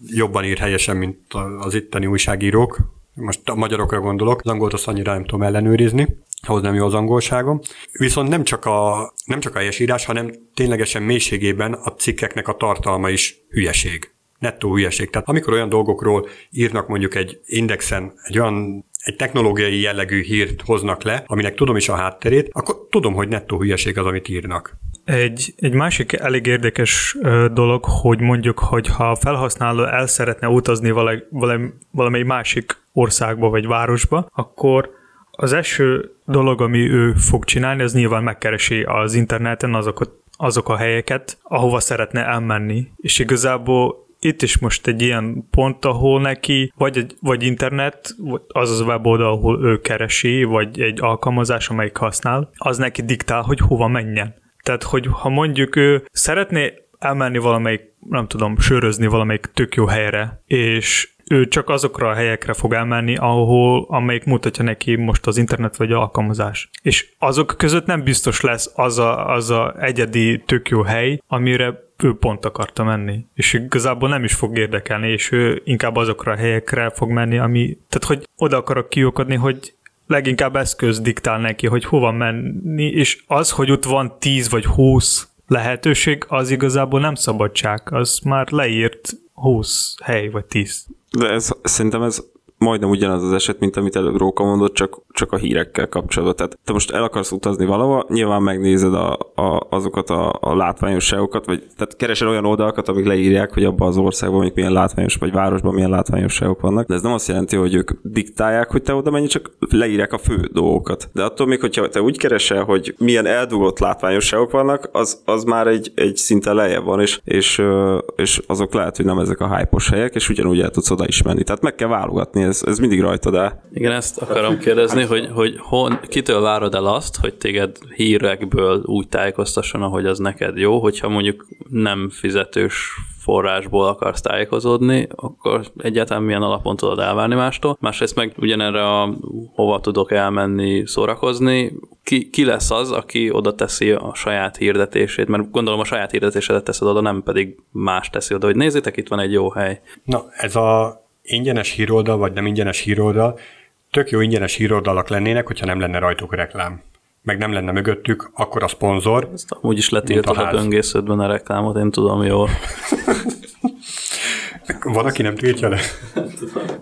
jobban ír helyesen, mint az itteni újságírók. Most a magyarokra gondolok, az angolt azt annyira nem tudom ellenőrizni ahhoz nem jó az angolságom. Viszont nem csak a, nem csak a helyesírás, hanem ténylegesen mélységében a cikkeknek a tartalma is hülyeség. Nettó hülyeség. Tehát amikor olyan dolgokról írnak mondjuk egy indexen, egy olyan egy technológiai jellegű hírt hoznak le, aminek tudom is a hátterét, akkor tudom, hogy nettó hülyeség az, amit írnak. Egy, egy másik elég érdekes dolog, hogy mondjuk, hogy ha a felhasználó el szeretne utazni valami, valami, valami másik országba vagy városba, akkor az első dolog, ami ő fog csinálni, az nyilván megkeresi az interneten azokat, azok a helyeket, ahova szeretne elmenni. És igazából itt is most egy ilyen pont, ahol neki vagy, egy, vagy internet, az az weboldal, ahol ő keresi, vagy egy alkalmazás, amelyik használ, az neki diktál, hogy hova menjen. Tehát, hogy ha mondjuk ő szeretné elmenni valamelyik, nem tudom, sörözni valamelyik tök jó helyre, és ő csak azokra a helyekre fog elmenni, ahol, amelyik mutatja neki most az internet vagy alkalmazás. És azok között nem biztos lesz az a, az a egyedi tök jó hely, amire ő pont akarta menni. És igazából nem is fog érdekelni, és ő inkább azokra a helyekre fog menni, ami, tehát hogy oda akarok kiukadni, hogy leginkább eszköz diktál neki, hogy hova menni, és az, hogy ott van 10 vagy 20 lehetőség, az igazából nem szabadság, az már leírt 20 hely vagy 10. De ez, szerintem ez majdnem ugyanaz az eset, mint amit előbb Róka mondott, csak, csak a hírekkel kapcsolatban. Tehát te most el akarsz utazni valahova, nyilván megnézed a, a, azokat a, a látványosságokat, vagy tehát keresel olyan oldalakat, amik leírják, hogy abban az országban mondjuk milyen látványos, vagy városban milyen látványosságok vannak. De ez nem azt jelenti, hogy ők diktálják, hogy te oda menj, csak leírják a fő dolgokat. De attól még, hogyha te úgy keresel, hogy milyen eldugott látványosságok vannak, az, az már egy, egy szinten lejjebb van, és, és, és azok lehet, hogy nem ezek a hype helyek, és ugyanúgy el tudsz oda is menni. Tehát meg kell válogatni ez, ez mindig rajtad el. Igen, ezt akarom kérdezni, hogy, hogy hon, kitől várod el azt, hogy téged hírekből úgy tájékoztasson, ahogy az neked jó, hogyha mondjuk nem fizetős forrásból akarsz tájékozódni, akkor egyáltalán milyen alapon tudod elvárni mástól. Másrészt meg ugyanerre a hova tudok elmenni szórakozni, ki, ki lesz az, aki oda teszi a saját hirdetését, mert gondolom a saját hirdetésedet teszed oda, nem pedig más teszi oda, hogy nézzétek, itt van egy jó hely. Na, ez a ingyenes híroldal, vagy nem ingyenes híroldal, tök jó ingyenes híroldalak lennének, hogyha nem lenne rajtuk reklám meg nem lenne mögöttük, akkor a szponzor. Ezt amúgy is letiltod a, a böngészetben a reklámot, én tudom jól. Van, aki nem tiltja le?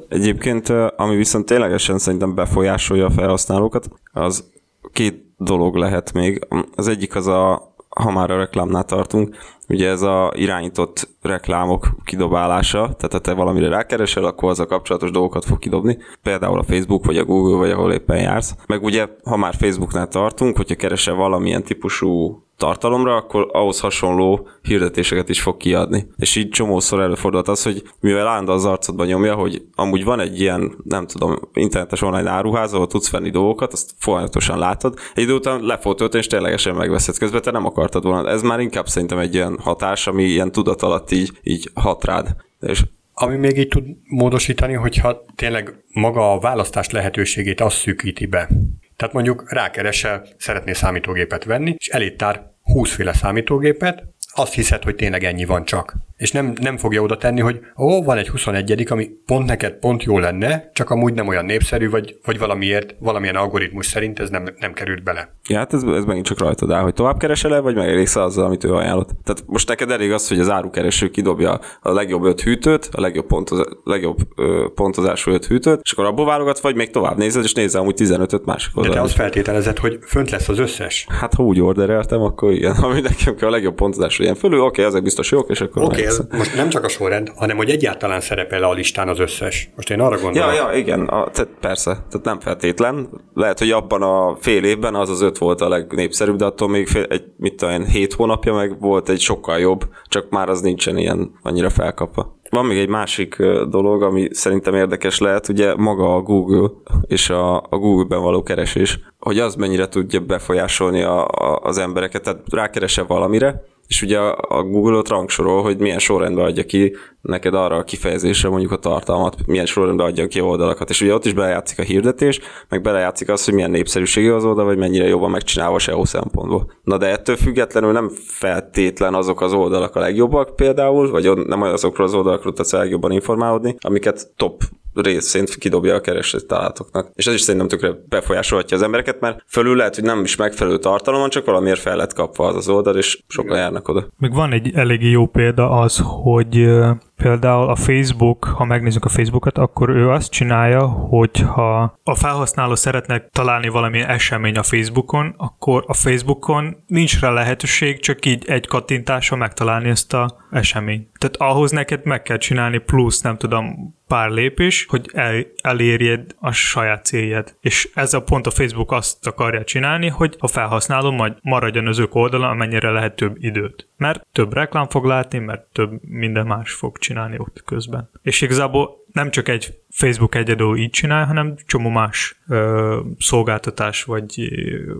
Egyébként, ami viszont ténylegesen szerintem befolyásolja a felhasználókat, az két dolog lehet még. Az egyik az a, ha már a reklámnál tartunk, ugye ez a irányított reklámok kidobálása, tehát ha te valamire rákeresel, akkor az a kapcsolatos dolgokat fog kidobni, például a Facebook, vagy a Google, vagy ahol éppen jársz. Meg ugye, ha már Facebooknál tartunk, hogyha keresel valamilyen típusú tartalomra, akkor ahhoz hasonló hirdetéseket is fog kiadni. És így csomószor előfordult az, hogy mivel állandó az arcodba nyomja, hogy amúgy van egy ilyen, nem tudom, internetes online áruház, ahol tudsz venni dolgokat, azt folyamatosan látod, egy idő után le fog tölteni, és ténylegesen megveszed közben, te nem akartad volna. Ez már inkább szerintem egy ilyen hatás, ami ilyen tudat alatt így, így hat rád. És ami még így tud módosítani, hogyha tényleg maga a választás lehetőségét azt szűkíti be. Tehát mondjuk rákeresel, szeretnél számítógépet venni, és elét tár 20 féle számítógépet, azt hiszed, hogy tényleg ennyi van csak. És nem, nem fogja oda tenni, hogy ó, van egy 21 ami pont neked pont jó lenne, csak amúgy nem olyan népszerű, vagy, vagy valamiért, valamilyen algoritmus szerint ez nem, nem került bele. Ja, hát ez, ez megint csak rajtad áll, hogy tovább keresel -e, vagy megelégsz azzal, amit ő ajánlott. Tehát most neked elég az, hogy az árukereső kidobja a legjobb öt hűtőt, a legjobb, pontoz, legjobb ö, pontozású öt hűtőt, és akkor abból válogatsz, vagy még tovább nézed, és nézel amúgy 15-öt másik. De te azt feltételezed, hogy fönt lesz az összes? Hát ha úgy ordereltem, akkor igen. Ami nekem kell a legjobb pontozású ilyen fölül, oké, okay, ezek biztos jók, és akkor Oké, okay, most nem csak a sorrend, hanem hogy egyáltalán szerepel a listán az összes. Most én arra gondolom. Ja, ja, igen, a, tehát persze, tehát nem feltétlen. Lehet, hogy abban a fél évben az az öt volt a legnépszerűbb, de attól még fél, egy, mit tudom hét hónapja meg volt egy sokkal jobb, csak már az nincsen ilyen annyira felkapva. Van még egy másik dolog, ami szerintem érdekes lehet, ugye maga a Google és a, a Google-ben való keresés, hogy az mennyire tudja befolyásolni a, a, az embereket, tehát rákeresel valamire, és ugye a Google ott rangsorol, hogy milyen sorrendben adja ki neked arra a kifejezésre mondjuk a tartalmat, milyen sorrendben adja ki a oldalakat, és ugye ott is belejátszik a hirdetés, meg belejátszik az, hogy milyen népszerűségű az oldal, vagy mennyire jobban megcsinálva SEO szempontból. Na de ettől függetlenül nem feltétlen azok az oldalak a legjobbak például, vagy nem azokról az oldalakról tudsz a legjobban informálódni, amiket top részint kidobja a keresett találatoknak. És ez is szerintem tökre befolyásolhatja az embereket, mert fölül lehet, hogy nem is megfelelő tartalom van, csak valamiért fel lett kapva az az oldal, és sokan járnak oda. Még van egy eléggé jó példa az, hogy Például a Facebook, ha megnézzük a Facebookot, akkor ő azt csinálja, hogy ha a felhasználó szeretne találni valamilyen esemény a Facebookon, akkor a Facebookon nincs rá lehetőség, csak így egy kattintásra megtalálni ezt a eseményt. Tehát ahhoz neked meg kell csinálni plusz, nem tudom, pár lépés, hogy el, elérjed a saját céljed. És ez a pont a Facebook azt akarja csinálni, hogy a felhasználó majd maradjon az ők oldalon, amennyire lehet több időt. Mert több reklám fog látni, mert több minden más fog csinálni ott közben. És igazából nem csak egy Facebook egyedül így csinál, hanem csomó más ö, szolgáltatás vagy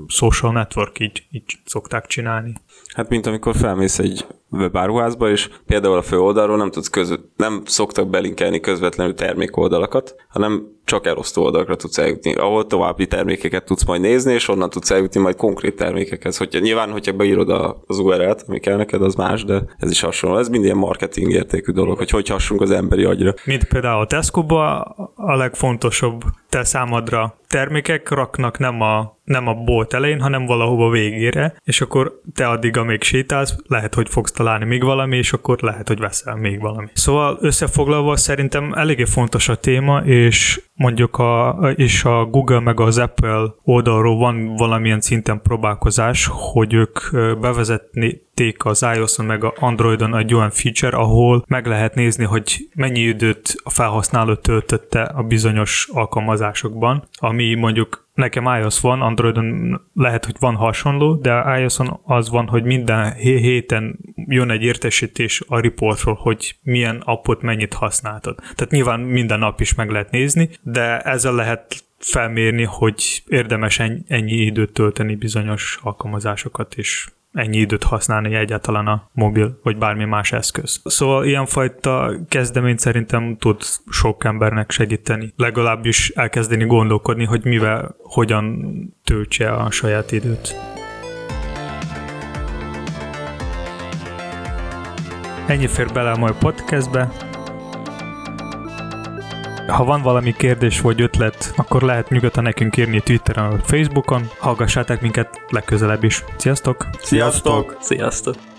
social network így, így szokták csinálni. Hát mint amikor felmész egy webáruházba, és például a főoldalról nem tudsz közvet, nem szoktak belinkelni közvetlenül termékoldalakat, hanem csak elosztó oldalakra tudsz eljutni, ahol további termékeket tudsz majd nézni, és onnan tudsz eljutni majd konkrét termékekhez. Hogyha, nyilván, hogyha beírod az URL-t, ami kell neked, az más, de ez is hasonló. Ez mind ilyen marketing értékű dolog, hogy hogy hassunk az emberi agyra. Mint például a tesco a legfontosabb te számodra termékek raknak nem a, nem a bolt elején, hanem valahova végére, és akkor te addig, amíg sétálsz, lehet, hogy fogsz találni még valami, és akkor lehet, hogy veszel még valami. Szóval összefoglalva szerintem eléggé fontos a téma, és mondjuk a, és a Google meg az Apple oldalról van valamilyen szinten próbálkozás, hogy ők bevezetni az iOS-on meg a Androidon egy olyan feature, ahol meg lehet nézni, hogy mennyi időt a felhasználó töltötte a bizonyos alkalmazásokban, ami mondjuk nekem iOS van, Androidon lehet, hogy van hasonló, de iOS-on az van, hogy minden héten jön egy értesítés a reportról, hogy milyen appot mennyit használtad. Tehát nyilván minden nap is meg lehet nézni, de ezzel lehet felmérni, hogy érdemes ennyi időt tölteni bizonyos alkalmazásokat, és ennyi időt használni egyáltalán a mobil, vagy bármi más eszköz. Szóval ilyenfajta kezdemény szerintem tud sok embernek segíteni. Legalábbis elkezdeni gondolkodni, hogy mivel, hogyan töltse a saját időt. Ennyi fér bele a mai podcastbe. Ha van valami kérdés vagy ötlet, akkor lehet nyugodtan nekünk írni Twitteren vagy Facebookon. Hallgassátok minket legközelebb is. Sziasztok! Sziasztok! Sziasztok!